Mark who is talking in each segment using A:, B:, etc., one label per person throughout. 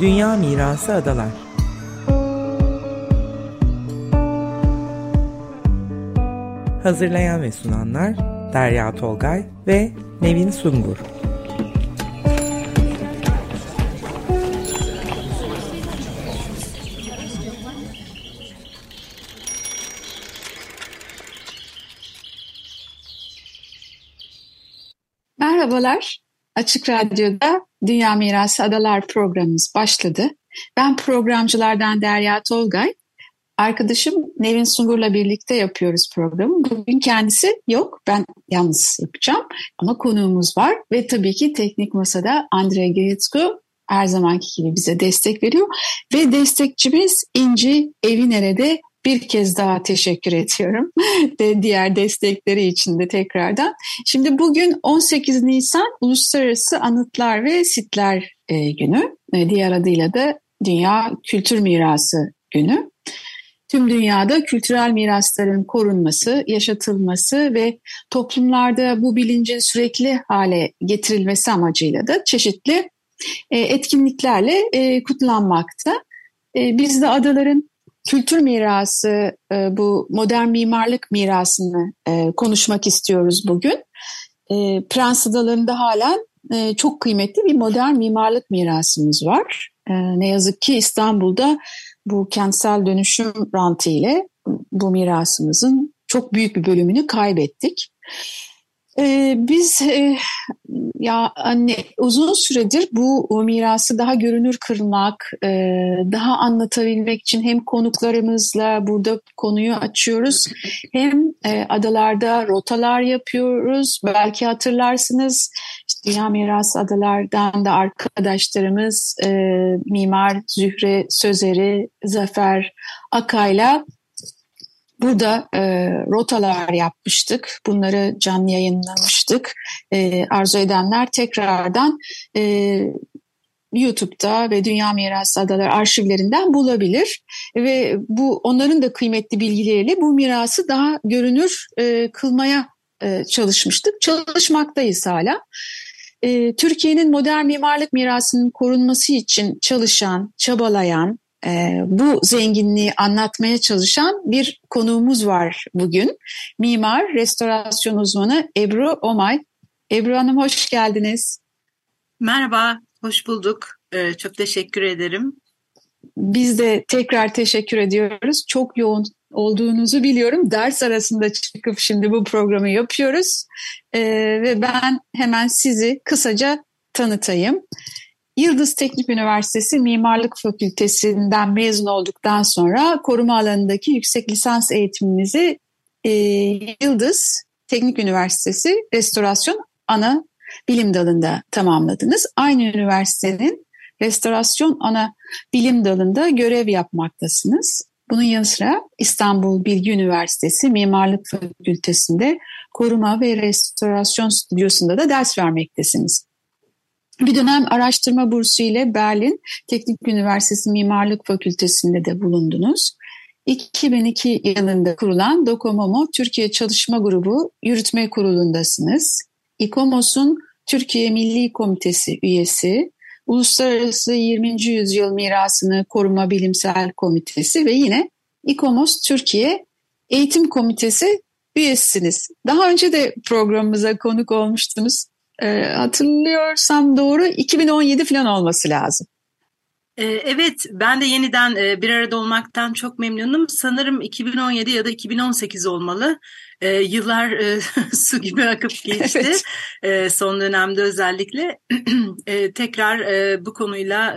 A: Dünya Mirası Adalar Hazırlayan ve sunanlar Derya Tolgay ve Nevin Sungur
B: Merhabalar. Açık Radyo'da Dünya Mirası Adalar programımız başladı. Ben programcılardan Derya Tolgay. Arkadaşım Nevin Sungur'la birlikte yapıyoruz programı. Bugün kendisi yok, ben yalnız yapacağım. Ama konuğumuz var ve tabii ki teknik masada Andrei Geretsko her zamanki gibi bize destek veriyor. Ve destekçimiz İnci Evinere'de bir kez daha teşekkür ediyorum ve diğer destekleri için de tekrardan. Şimdi bugün 18 Nisan Uluslararası Anıtlar ve Sitler e, Günü. E, diğer adıyla da Dünya Kültür Mirası Günü. Tüm dünyada kültürel mirasların korunması, yaşatılması ve toplumlarda bu bilincin sürekli hale getirilmesi amacıyla da çeşitli e, etkinliklerle kutlanmakta. Biz de adaların kültür mirası, e, bu modern mimarlık mirasını e, konuşmak istiyoruz bugün. E, Prens Adaları'nda halen çok kıymetli bir modern mimarlık mirasımız var. Ne yazık ki İstanbul'da bu kentsel dönüşüm rantı ile bu mirasımızın çok büyük bir bölümünü kaybettik. Ee, biz e, ya anne uzun süredir bu mirası daha görünür kırmak, e, daha anlatabilmek için hem konuklarımızla burada konuyu açıyoruz, hem e, adalarda rotalar yapıyoruz. Belki hatırlarsınız işte Dünya Mirası Adalardan da arkadaşlarımız e, Mimar Zühre Sözeri, Zafer Akay'la Burada e, rotalar yapmıştık. Bunları canlı yayınlamıştık. E, arzu edenler tekrardan e, YouTube'da ve Dünya Mirası Adaları arşivlerinden bulabilir ve bu onların da kıymetli bilgileriyle bu mirası daha görünür e, kılmaya e, çalışmıştık. Çalışmaktayız hala. E, Türkiye'nin modern mimarlık mirasının korunması için çalışan, çabalayan, e, bu zenginliği anlatmaya çalışan bir konuğumuz var bugün. Mimar, restorasyon uzmanı Ebru Omay. Ebru Hanım hoş geldiniz.
C: Merhaba, hoş bulduk. Ee, çok teşekkür ederim.
B: Biz de tekrar teşekkür ediyoruz. Çok yoğun olduğunuzu biliyorum. Ders arasında çıkıp şimdi bu programı yapıyoruz. Ee, ve ben hemen sizi kısaca tanıtayım. Yıldız Teknik Üniversitesi Mimarlık Fakültesinden mezun olduktan sonra koruma alanındaki yüksek lisans eğitiminizi e, Yıldız Teknik Üniversitesi Restorasyon Ana Bilim Dalı'nda tamamladınız. Aynı üniversitenin restorasyon ana bilim dalında görev yapmaktasınız. Bunun yanı sıra İstanbul Bilgi Üniversitesi Mimarlık Fakültesi'nde koruma ve restorasyon stüdyosunda da ders vermektesiniz. Bir dönem araştırma bursu ile Berlin Teknik Üniversitesi Mimarlık Fakültesi'nde de bulundunuz. 2002 yılında kurulan Dokomomo Türkiye Çalışma Grubu Yürütme Kurulu'ndasınız. İKOMOS'un Türkiye Milli Komitesi üyesi, Uluslararası 20. Yüzyıl Mirasını Koruma Bilimsel Komitesi ve yine İKOMOS Türkiye Eğitim Komitesi üyesiniz. Daha önce de programımıza konuk olmuştunuz e, hatırlıyorsam doğru 2017 falan olması lazım.
C: Ee, evet, ben de yeniden e, bir arada olmaktan çok memnunum. Sanırım 2017 ya da 2018 olmalı. Ee, yıllar e, su gibi akıp geçti. Evet. Ee, son dönemde özellikle. Tekrar e, bu konuyla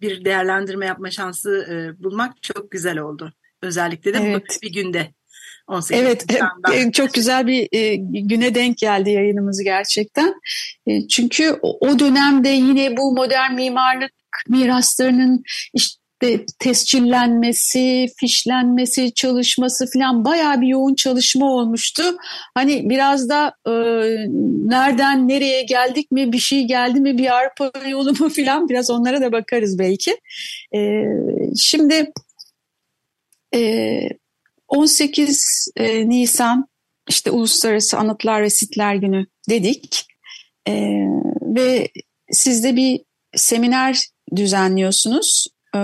C: bir değerlendirme yapma şansı bulmak çok güzel oldu. Özellikle de evet. bu bir günde.
B: 18 evet, Nisan'da. çok güzel bir e, güne denk geldi yayınımız gerçekten. E, çünkü o dönemde yine bu modern mimarlık miraslarının işte tescillenmesi, fişlenmesi, çalışması falan bayağı bir yoğun çalışma olmuştu. Hani biraz da e, nereden nereye geldik mi, bir şey geldi mi, bir arpa yolu mu falan biraz onlara da bakarız belki. E, şimdi e, 18 e, Nisan işte Uluslararası Anıtlar ve Sitler Günü dedik e, ve siz de bir seminer düzenliyorsunuz e,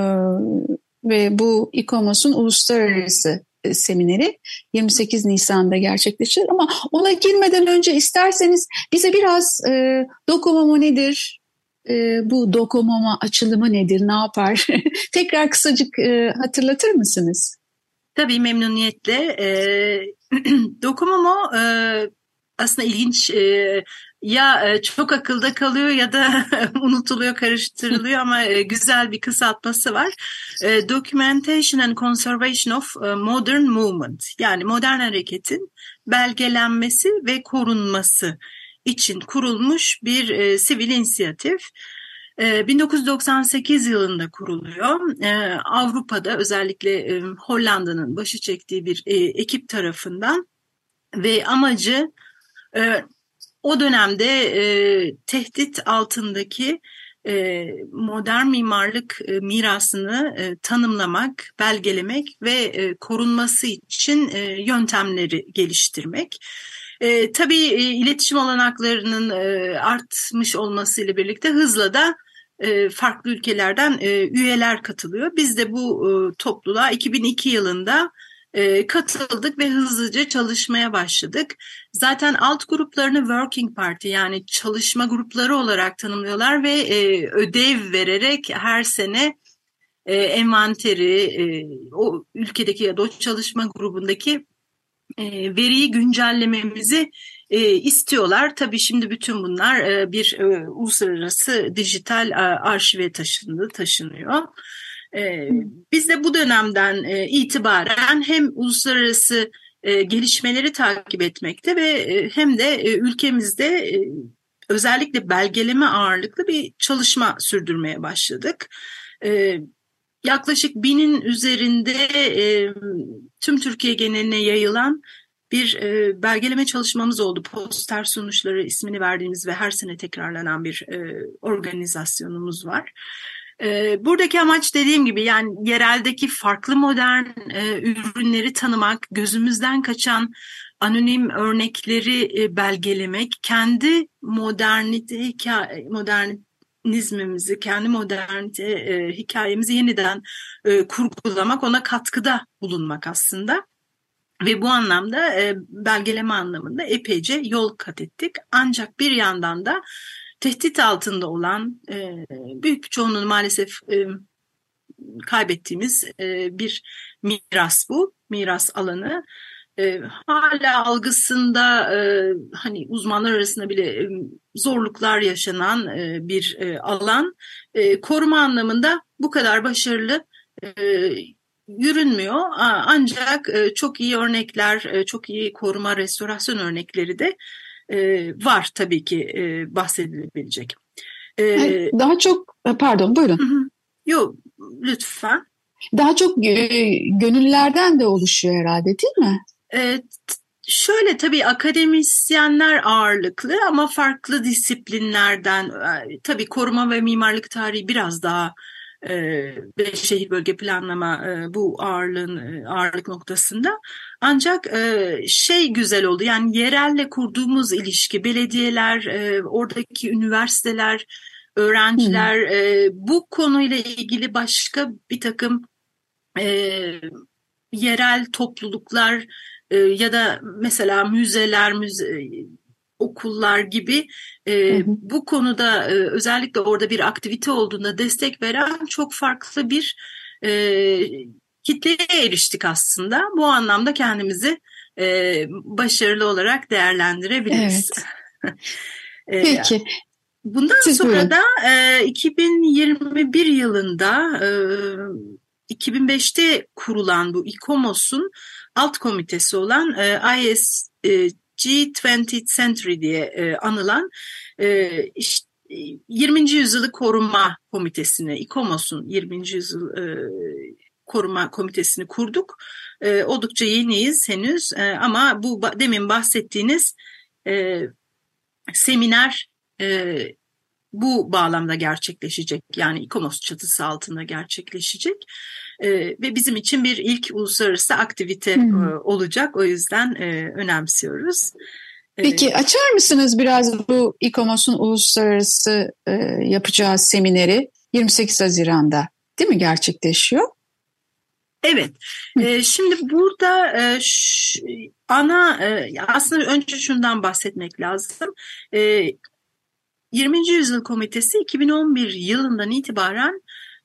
B: ve bu İKOMOS'un uluslararası e, semineri 28 Nisan'da gerçekleşir. Ama ona girmeden önce isterseniz bize biraz e, Dokomomo nedir, e, bu Dokomomo açılımı nedir, ne yapar? Tekrar kısacık e, hatırlatır mısınız?
C: Tabii memnuniyetle. E, Dokomomo e, aslında ilginç e, ya e, çok akılda kalıyor ya da unutuluyor, karıştırılıyor ama e, güzel bir kısaltması var. E, Documentation and Conservation of Modern Movement yani modern hareketin belgelenmesi ve korunması için kurulmuş bir sivil inisiyatif. 1998 yılında kuruluyor. Avrupa'da özellikle Hollanda'nın başı çektiği bir ekip tarafından ve amacı o dönemde e, tehdit altındaki e, modern mimarlık e, mirasını e, tanımlamak, belgelemek ve e, korunması için e, yöntemleri geliştirmek. E, tabii e, iletişim olanaklarının e, artmış olmasıyla birlikte hızla da e, farklı ülkelerden e, üyeler katılıyor. Biz de bu e, topluluğa 2002 yılında e, katıldık ve hızlıca çalışmaya başladık. Zaten alt gruplarını working party yani çalışma grupları olarak tanımlıyorlar ve e, ödev vererek her sene e, envanteri e, o ülkedeki ya da o çalışma grubundaki e, veriyi güncellememizi e, istiyorlar. Tabii şimdi bütün bunlar e, bir e, uluslararası dijital e, arşive taşındı, taşınıyor. E, biz de bu dönemden e, itibaren hem uluslararası e, gelişmeleri takip etmekte ve e, hem de e, ülkemizde e, özellikle belgeleme ağırlıklı bir çalışma sürdürmeye başladık. E, yaklaşık binin üzerinde e, tüm Türkiye geneline yayılan bir e, belgeleme çalışmamız oldu. Poster sonuçları ismini verdiğimiz ve her sene tekrarlanan bir e, organizasyonumuz var. E, buradaki amaç dediğim gibi yani yereldeki farklı modern e, ürünleri tanımak, gözümüzden kaçan anonim örnekleri e, belgelemek, kendi modernite hikaye, modernizmimizi, kendi modernite e, hikayemizi yeniden e, kurgulamak, ona katkıda bulunmak aslında. Ve bu anlamda e, belgeleme anlamında epeyce yol kat ettik. Ancak bir yandan da tehdit altında olan e, büyük bir çoğunluğunu maalesef e, kaybettiğimiz e, bir miras bu, miras alanı. E, hala algısında e, hani uzmanlar arasında bile e, zorluklar yaşanan e, bir e, alan. E, koruma anlamında bu kadar başarılı e, yürünmüyor ancak e, çok iyi örnekler, e, çok iyi koruma restorasyon örnekleri de e, var tabii ki bahsedilebilecek.
B: Daha çok pardon buyurun.
C: Yok lütfen.
B: Daha çok gönüllerden de oluşuyor herhalde değil mi?
C: Evet. Şöyle tabii akademisyenler ağırlıklı ama farklı disiplinlerden tabii koruma ve mimarlık tarihi biraz daha e, ve şehir bölge planlama e, bu ağırlığın e, ağırlık noktasında. Ancak şey güzel oldu yani yerelle kurduğumuz ilişki belediyeler, oradaki üniversiteler, öğrenciler hmm. bu konuyla ilgili başka bir takım yerel topluluklar ya da mesela müzeler, müze, okullar gibi e, hı hı. bu konuda e, özellikle orada bir aktivite olduğunda destek veren çok farklı bir e, kitleye eriştik aslında. Bu anlamda kendimizi e, başarılı olarak değerlendirebiliriz.
B: Evet. e, Peki.
C: Bundan Siz sonra buyurun. da e, 2021 yılında e, 2005'te kurulan bu İKOMOS'un alt komitesi olan e, IS e, G20 Century diye e, anılan e, işte, 20. yüzyılı koruma komitesini, İKOMOS'un 20. yüzyıl e, koruma komitesini kurduk. E, oldukça yeniyiz henüz e, ama bu demin bahsettiğiniz e, seminer e, bu bağlamda gerçekleşecek. Yani İKOMOS çatısı altında gerçekleşecek. E, ve bizim için bir ilk uluslararası aktivite hmm. e, olacak. O yüzden e, önemsiyoruz.
B: Peki açar mısınız biraz bu İKOMOS'un uluslararası e, yapacağı semineri 28 Haziran'da değil mi gerçekleşiyor?
C: Evet. E, şimdi burada e, ş, ana e, aslında önce şundan bahsetmek lazım. E, 20. Yüzyıl Komitesi 2011 yılından itibaren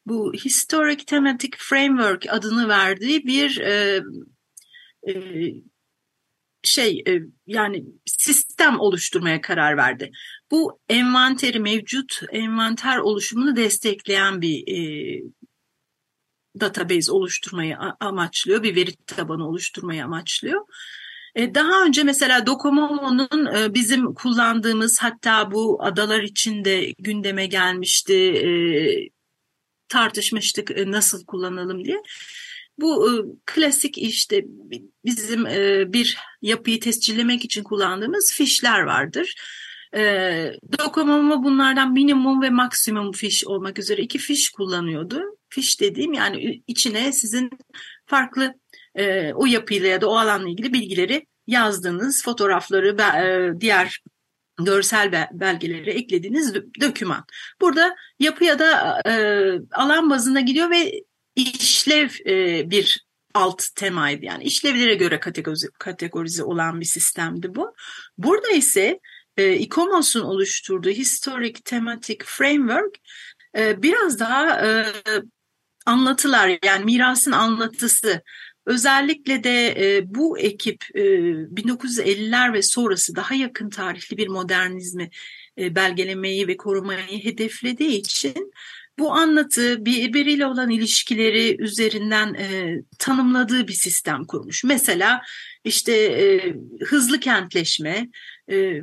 C: bu Historic Thematic Framework adını verdiği bir e, e, şey e, yani sistem oluşturmaya karar verdi. Bu envanteri mevcut envanter oluşumunu destekleyen bir e, database oluşturmayı amaçlıyor, bir veri tabanı oluşturmayı amaçlıyor. E, daha önce mesela Docomomo'nun e, bizim kullandığımız hatta bu adalar içinde gündeme gelmişti, e, tartışmıştık nasıl kullanalım diye. Bu klasik işte bizim bir yapıyı tescillemek için kullandığımız fişler vardır. Docomomo bunlardan minimum ve maksimum fiş olmak üzere iki fiş kullanıyordu. Fiş dediğim yani içine sizin farklı e, o yapıyla ya da o alanla ilgili bilgileri yazdığınız fotoğrafları, e, diğer görsel belgeleri eklediğiniz döküman. Burada yapı ya da e, alan bazında gidiyor ve işlev e, bir alt temaydı. Yani işlevlere göre kategorize, kategorize olan bir sistemdi bu. Burada ise e, ICOMOS'un oluşturduğu Historic Thematic Framework e, biraz daha e, anlatılar yani mirasın anlatısı Özellikle de e, bu ekip e, 1950'ler ve sonrası daha yakın tarihli bir modernizmi e, belgelemeyi ve korumayı hedeflediği için bu anlatı birbiriyle olan ilişkileri üzerinden e, tanımladığı bir sistem kurmuş. Mesela işte e, hızlı kentleşme, e,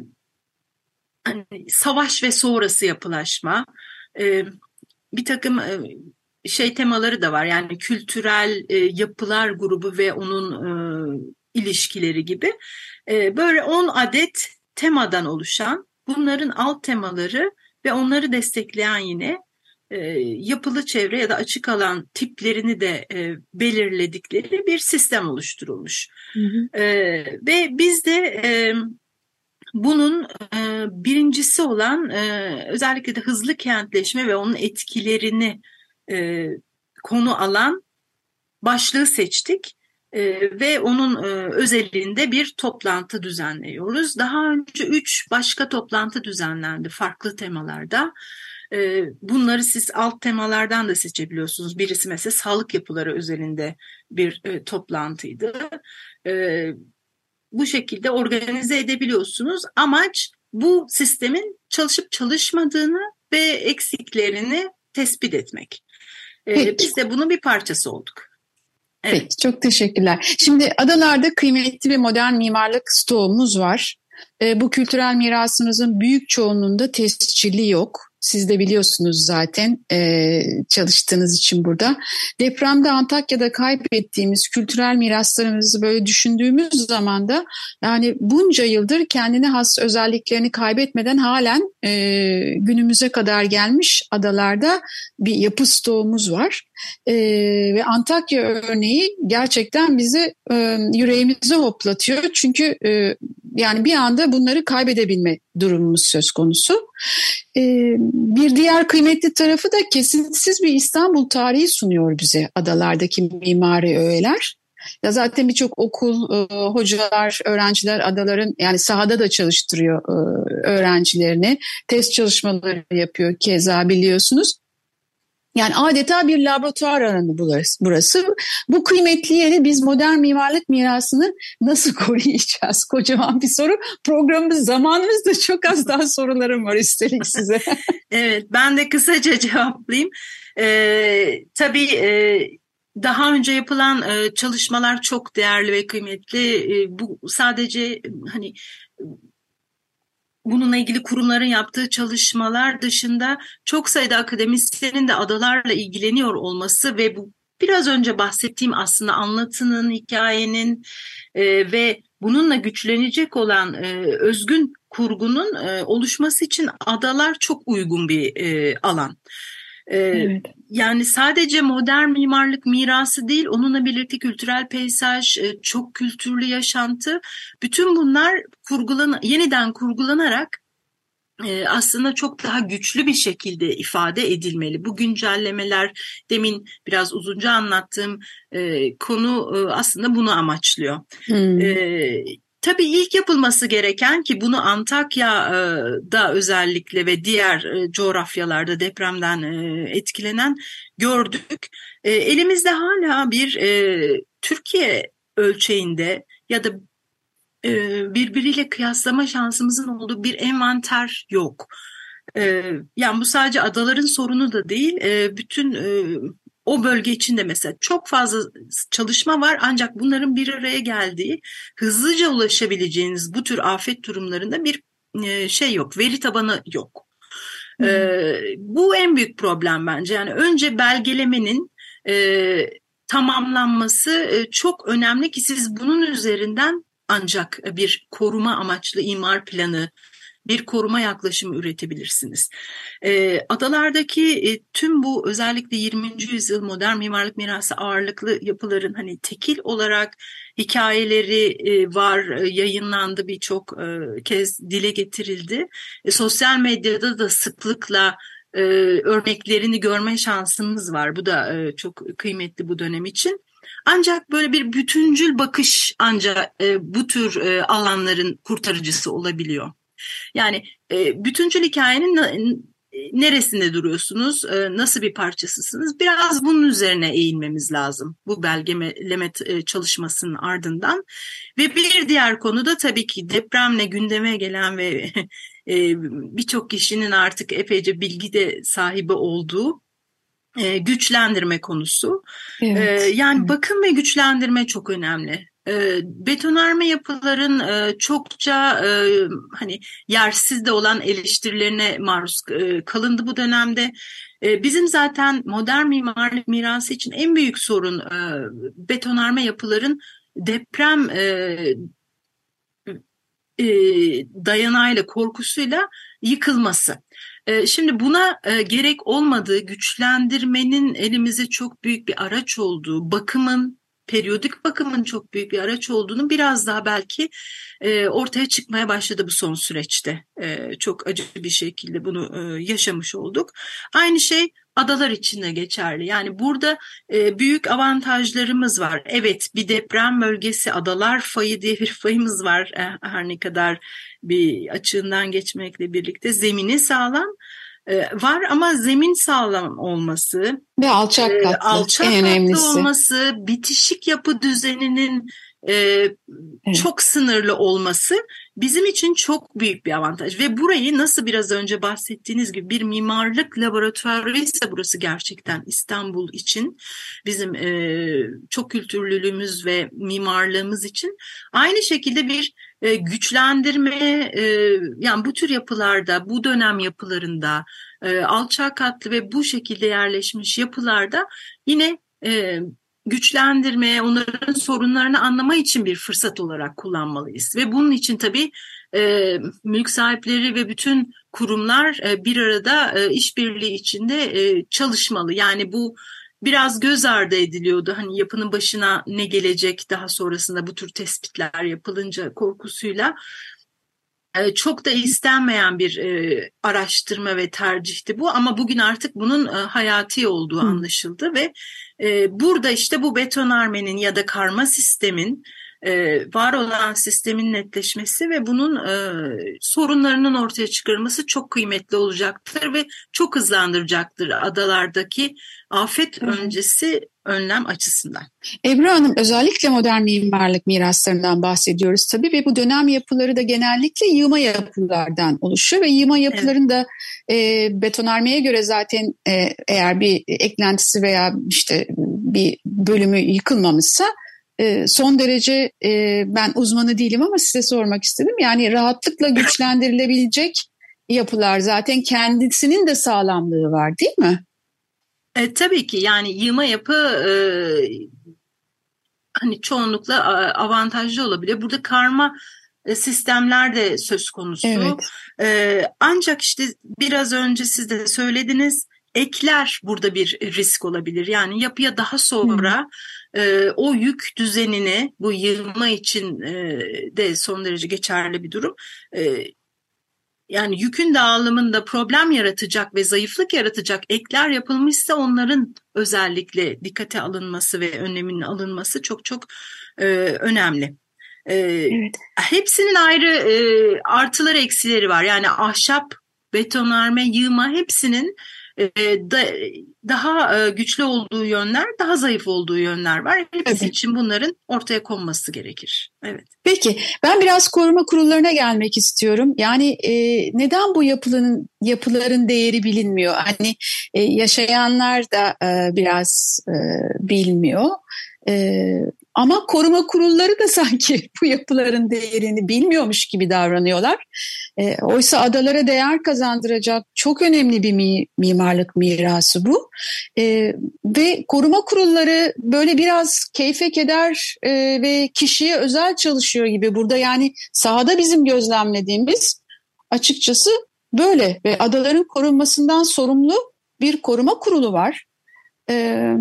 C: hani savaş ve sonrası yapılaşma, e, bir takım e, şey temaları da var. Yani kültürel e, yapılar grubu ve onun e, ilişkileri gibi. E, böyle 10 adet temadan oluşan bunların alt temaları ve onları destekleyen yine e, yapılı çevre ya da açık alan tiplerini de e, belirledikleri bir sistem oluşturulmuş. Hı hı. E, ve biz de e, bunun e, birincisi olan e, özellikle de hızlı kentleşme ve onun etkilerini e, konu alan başlığı seçtik e, ve onun e, özelliğinde bir toplantı düzenliyoruz. Daha önce üç başka toplantı düzenlendi farklı temalarda. E, bunları siz alt temalardan da seçebiliyorsunuz. Birisi mesela sağlık yapıları özelinde bir e, toplantıydı. E, bu şekilde organize edebiliyorsunuz. Amaç bu sistemin çalışıp çalışmadığını ve eksiklerini tespit etmek. Peki. Biz de bunun bir parçası olduk.
B: Evet. Peki, çok teşekkürler. Şimdi adalarda kıymetli bir modern mimarlık stoğumuz var. Bu kültürel mirasımızın büyük çoğunluğunda tescilli yok. Siz de biliyorsunuz zaten e, çalıştığınız için burada. Depremde Antakya'da kaybettiğimiz kültürel miraslarımızı böyle düşündüğümüz zaman da yani bunca yıldır kendine has özelliklerini kaybetmeden halen e, günümüze kadar gelmiş adalarda bir yapı stoğumuz var. E, ve Antakya örneği gerçekten bizi e, yüreğimizi hoplatıyor. Çünkü e, yani bir anda bunları kaybedebilme durumumuz söz konusu. E, bir diğer kıymetli tarafı da kesintisiz bir İstanbul tarihi sunuyor bize adalardaki mimari öğeler. Ya zaten birçok okul, e, hocalar, öğrenciler adaların yani sahada da çalıştırıyor e, öğrencilerini. Test çalışmaları yapıyor keza biliyorsunuz. Yani adeta bir laboratuvar alanı burası. Bu kıymetli yeri biz modern mimarlık mirasını nasıl koruyacağız? Kocaman bir soru. Programımız zamanımız da çok az daha sorularım var üstelik size.
C: evet ben de kısaca cevaplayayım. Ee, tabii e, daha önce yapılan e, çalışmalar çok değerli ve kıymetli. E, bu sadece hani bununla ilgili kurumların yaptığı çalışmalar dışında çok sayıda akademisyenin de adalarla ilgileniyor olması ve bu biraz önce bahsettiğim aslında anlatının, hikayenin e, ve bununla güçlenecek olan e, özgün kurgunun e, oluşması için adalar çok uygun bir e, alan. Ee, evet. Yani sadece modern mimarlık mirası değil, onunla birlikte kültürel peyzaj, e, çok kültürlü yaşantı, bütün bunlar kurgulan yeniden kurgulanarak e, aslında çok daha güçlü bir şekilde ifade edilmeli. Bu güncellemeler demin biraz uzunca anlattığım e, konu aslında bunu amaçlıyor. Hmm. Tabii ilk yapılması gereken ki bunu Antakya'da özellikle ve diğer coğrafyalarda depremden etkilenen gördük. Elimizde hala bir Türkiye ölçeğinde ya da birbiriyle kıyaslama şansımızın olduğu bir envanter yok. Yani bu sadece adaların sorunu da değil, bütün o bölge içinde mesela çok fazla çalışma var ancak bunların bir araya geldiği hızlıca ulaşabileceğiniz bu tür afet durumlarında bir e, şey yok, veri tabanı yok. Hmm. Ee, bu en büyük problem bence. Yani önce belgelemenin e, tamamlanması e, çok önemli ki siz bunun üzerinden ancak bir koruma amaçlı imar planı bir koruma yaklaşımı üretebilirsiniz. E, adalardaki e, tüm bu özellikle 20. yüzyıl modern mimarlık mirası ağırlıklı yapıların hani tekil olarak hikayeleri e, var, e, yayınlandı birçok e, kez dile getirildi. E, sosyal medyada da sıklıkla e, örneklerini görme şansımız var. Bu da e, çok kıymetli bu dönem için. Ancak böyle bir bütüncül bakış ancak e, bu tür e, alanların kurtarıcısı olabiliyor. Yani e, bütüncül hikayenin neresinde duruyorsunuz, e, nasıl bir parçasısınız? Biraz bunun üzerine eğilmemiz lazım bu belgeleme e, çalışmasının ardından. Ve bir diğer konu da tabii ki depremle gündeme gelen ve e, birçok kişinin artık epeyce bilgi de sahibi olduğu e, güçlendirme konusu. Evet. E, yani bakım ve güçlendirme çok önemli. E, betonarme yapıların e, çokça e, hani yersiz de olan eleştirilerine maruz e, kalındı bu dönemde. E, bizim zaten modern mimarlık mirası için en büyük sorun e, betonarme yapıların deprem e, e, dayanağıyla, korkusuyla yıkılması. E, şimdi buna e, gerek olmadığı, güçlendirmenin elimize çok büyük bir araç olduğu, bakımın, periyodik bakımın çok büyük bir araç olduğunu biraz daha belki e, ortaya çıkmaya başladı bu son süreçte. E, çok acı bir şekilde bunu e, yaşamış olduk. Aynı şey adalar için de geçerli. Yani burada e, büyük avantajlarımız var. Evet bir deprem bölgesi adalar fayı diye bir fayımız var. E, her ne kadar bir açığından geçmekle birlikte zemini sağlam var ama zemin sağlam olması
B: ve alçak katlı,
C: alçak en katlı önemlisi. olması, bitişik yapı düzeninin e, evet. çok sınırlı olması bizim için çok büyük bir avantaj ve burayı nasıl biraz önce bahsettiğiniz gibi bir mimarlık laboratuvarı ise burası gerçekten İstanbul için bizim e, çok kültürlülüğümüz ve mimarlığımız için aynı şekilde bir e, güçlendirme e, yani bu tür yapılarda bu dönem yapılarında e, alçak katlı ve bu şekilde yerleşmiş yapılarda yine e, güçlendirmeye, onların sorunlarını anlama için bir fırsat olarak kullanmalıyız. Ve bunun için tabii e, mülk sahipleri ve bütün kurumlar e, bir arada e, işbirliği içinde e, çalışmalı. Yani bu biraz göz ardı ediliyordu. Hani yapının başına ne gelecek daha sonrasında bu tür tespitler yapılınca korkusuyla e, çok da istenmeyen bir e, araştırma ve tercihti bu ama bugün artık bunun e, hayati olduğu anlaşıldı ve burada işte bu betonarmenin ya da karma sistemin var olan sistemin netleşmesi ve bunun sorunlarının ortaya çıkarılması çok kıymetli olacaktır ve çok hızlandıracaktır adalardaki afet öncesi önlem açısından.
B: Ebru Hanım özellikle modern mimarlık miraslarından bahsediyoruz tabii ve bu dönem yapıları da genellikle yığma yapılardan oluşuyor ve yığma yapıların evet. da e, betonarmeye göre zaten e, eğer bir eklentisi veya işte bir bölümü yıkılmamışsa e, son derece e, ben uzmanı değilim ama size sormak istedim. Yani rahatlıkla güçlendirilebilecek yapılar zaten kendisinin de sağlamlığı var değil mi?
C: E, tabii ki yani yığma yapı e, hani çoğunlukla avantajlı olabilir. Burada karma e, sistemler de söz konusu. Evet. E, ancak işte biraz önce siz de söylediniz ekler burada bir risk olabilir. Yani yapıya daha sonra e, o yük düzenini bu yığılma için e, de son derece geçerli bir durum. E, yani yükün dağılımında problem yaratacak ve zayıflık yaratacak ekler yapılmışsa onların özellikle dikkate alınması ve önleminin alınması çok çok e, önemli. E, evet. Hepsinin ayrı e, artıları eksileri var. Yani ahşap, betonarme, yığma hepsinin e, da, daha e, güçlü olduğu yönler, daha zayıf olduğu yönler var. Hepsi evet. için bunların ortaya konması gerekir. Evet.
B: Peki ben biraz koruma kurullarına gelmek istiyorum. Yani e, neden bu yapıların yapıların değeri bilinmiyor? Hani e, yaşayanlar da e, biraz e, bilmiyor. E, ama koruma kurulları da sanki bu yapıların değerini bilmiyormuş gibi davranıyorlar. E, oysa adalara değer kazandıracak çok önemli bir mi, mimarlık mirası bu. E, ve koruma kurulları böyle biraz keyfe keder e, ve kişiye özel çalışıyor gibi. Burada yani sahada bizim gözlemlediğimiz açıkçası böyle ve adaların korunmasından sorumlu bir koruma kurulu var e,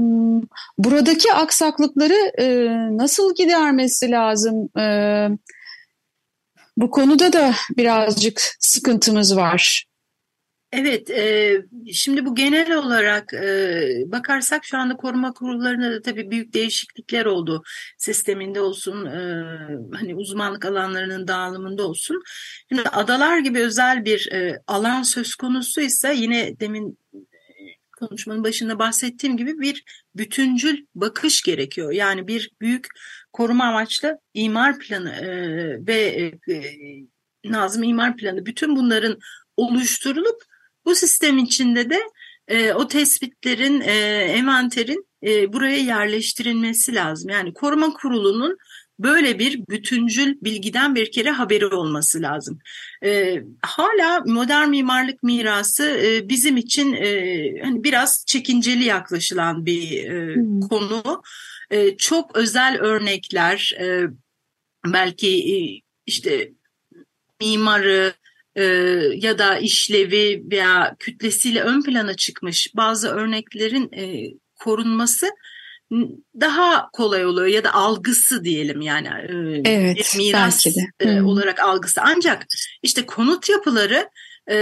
B: buradaki aksaklıkları e, nasıl gidermesi lazım? E, bu konuda da birazcık sıkıntımız var.
C: Evet, e, şimdi bu genel olarak e, bakarsak şu anda koruma kurullarında da tabii büyük değişiklikler oldu. Sisteminde olsun, e, hani uzmanlık alanlarının dağılımında olsun. Şimdi adalar gibi özel bir e, alan söz konusu ise yine demin konuşmanın başında bahsettiğim gibi bir bütüncül bakış gerekiyor. Yani bir büyük koruma amaçlı imar planı e, ve e, e, Nazım imar planı bütün bunların oluşturulup bu sistem içinde de e, o tespitlerin, e, envanterin e, buraya yerleştirilmesi lazım. Yani koruma kurulunun böyle bir bütüncül bilgiden bir kere haberi olması lazım. E, hala modern mimarlık mirası e, bizim için e, hani biraz çekinceli yaklaşılan bir e, hmm. konu. E, çok özel örnekler, e, belki e, işte mimarı, e, ya da işlevi veya kütlesiyle ön plana çıkmış bazı örneklerin e, korunması daha kolay oluyor ya da algısı diyelim yani
B: e, evet, miras belki
C: de. E, olarak algısı. Ancak işte konut yapıları e,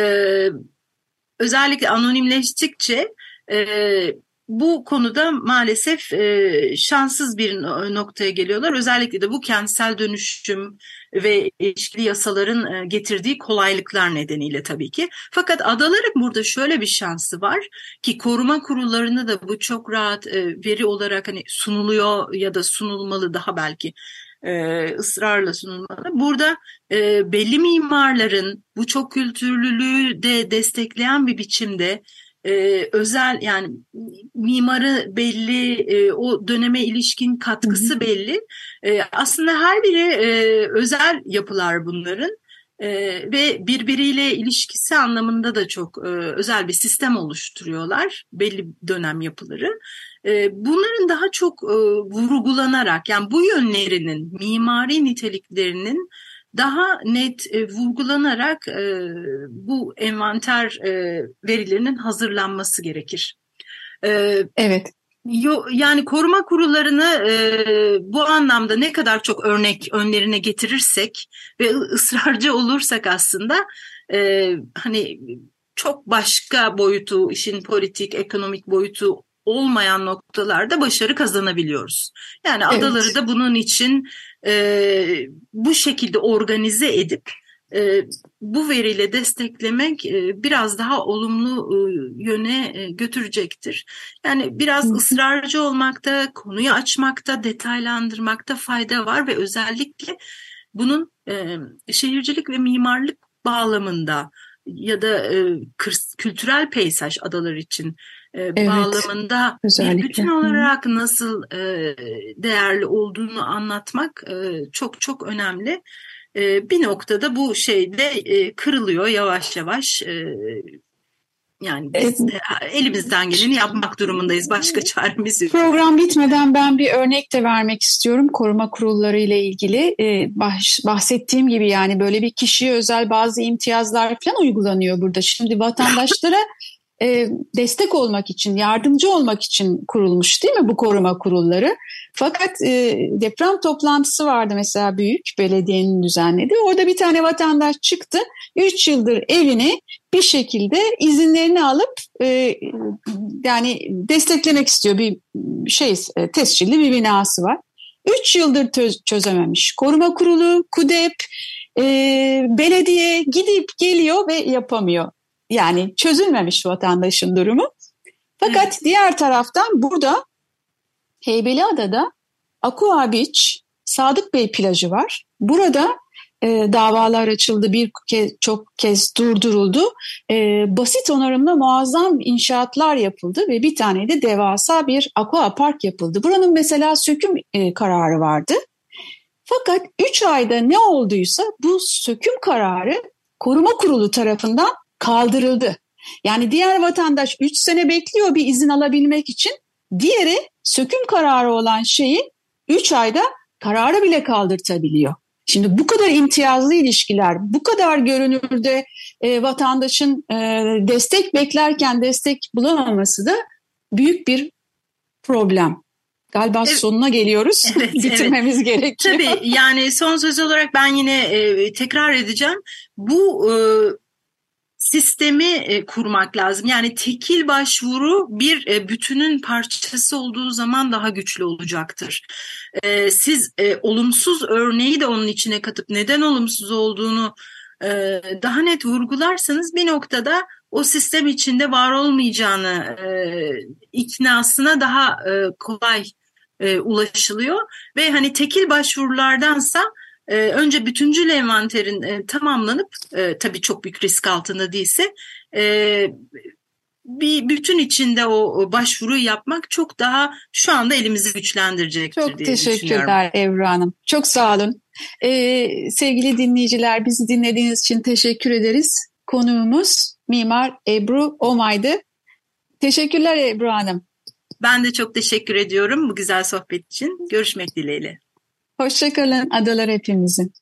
C: özellikle anonimleştikçe bu konuda maalesef şanssız bir noktaya geliyorlar. Özellikle de bu kentsel dönüşüm ve ilişkili yasaların e, getirdiği kolaylıklar nedeniyle tabii ki. Fakat adaların burada şöyle bir şansı var ki koruma kurullarında da bu çok rahat e, veri olarak hani sunuluyor ya da sunulmalı daha belki e, ısrarla sunulmalı. Burada belli mimarların bu çok kültürlülüğü de destekleyen bir biçimde e, özel yani mimarı belli, e, o döneme ilişkin katkısı hı hı. belli. E, aslında her biri e, özel yapılar bunların. E, ve birbiriyle ilişkisi anlamında da çok e, özel bir sistem oluşturuyorlar belli dönem yapıları. E, bunların daha çok e, vurgulanarak yani bu yönlerinin mimari niteliklerinin daha net e, vurgulanarak e, bu envanter e, verilerinin hazırlanması gerekir.
B: E, evet.
C: Yo, yani koruma kurullarını e, bu anlamda ne kadar çok örnek önlerine getirirsek ve ısrarcı olursak aslında e, hani çok başka boyutu, işin politik, ekonomik boyutu olmayan noktalarda başarı kazanabiliyoruz. Yani evet. adaları da bunun için e, bu şekilde organize edip e, bu veriyle desteklemek e, biraz daha olumlu e, yöne e, götürecektir. Yani biraz ısrarcı olmakta, konuyu açmakta, detaylandırmakta fayda var ve özellikle bunun e, şehircilik ve mimarlık bağlamında ya da e, kültürel peyzaj adalar için evet, bağlamında özellikle. bir bütün olarak nasıl e, değerli olduğunu anlatmak e, çok çok önemli. E, bir noktada bu şeyde e, kırılıyor yavaş yavaş. E, yani biz de elimizden geleni yapmak durumundayız. Başka çaremiz yok.
B: Program bitmeden ben bir örnek de vermek istiyorum koruma kurulları ile ilgili. Bahsettiğim gibi yani böyle bir kişiye özel bazı imtiyazlar falan uygulanıyor burada. Şimdi vatandaşlara e, destek olmak için, yardımcı olmak için kurulmuş değil mi bu koruma kurulları? Fakat e, deprem toplantısı vardı mesela büyük belediyenin düzenlediği. Orada bir tane vatandaş çıktı. 3 yıldır evini bir şekilde izinlerini alıp e, yani desteklemek istiyor. Bir şey e, tescilli bir binası var. 3 yıldır çözememiş. Koruma kurulu, KUDEP, e, belediye gidip geliyor ve yapamıyor. Yani çözülmemiş vatandaşın durumu. Fakat evet. diğer taraftan burada Heybeliada'da Aqua Beach Sadık Bey plajı var. Burada e, davalar açıldı, bir kez, çok kez durduruldu. E, basit onarımla muazzam inşaatlar yapıldı ve bir tane de devasa bir aqua park yapıldı. Buranın mesela söküm e, kararı vardı. Fakat 3 ayda ne olduysa bu söküm kararı koruma kurulu tarafından kaldırıldı. Yani diğer vatandaş 3 sene bekliyor bir izin alabilmek için. Diğeri söküm kararı olan şeyi 3 ayda kararı bile kaldırtabiliyor. Şimdi bu kadar imtiyazlı ilişkiler, bu kadar görünürde e, vatandaşın e, destek beklerken destek bulamaması da büyük bir problem. Galiba evet. sonuna geliyoruz. Evet, Bitirmemiz evet. gerekiyor.
C: Tabii yani son söz olarak ben yine e, tekrar edeceğim. Bu e, sistemi e, kurmak lazım. Yani tekil başvuru bir e, bütünün parçası olduğu zaman daha güçlü olacaktır. E, siz olumsuz örneği de onun içine katıp neden olumsuz olduğunu daha net vurgularsanız bir noktada o sistem içinde var olmayacağını iknasına daha kolay ulaşılıyor ve hani tekil başvurulardansa e, önce bütüncül envanterin e, tamamlanıp e, tabii çok büyük risk altında değilse e, bir bütün içinde o başvuruyu yapmak çok daha şu anda elimizi güçlendirecektir
B: çok
C: diye
B: teşekkürler Evra Hanım. Çok sağ olun. Ee, sevgili dinleyiciler bizi dinlediğiniz için teşekkür ederiz. Konuğumuz Mimar Ebru Omay'dı. Teşekkürler Ebru Hanım.
C: Ben de çok teşekkür ediyorum bu güzel sohbet için. Görüşmek dileğiyle.
B: Hoşçakalın adalar hepimizin.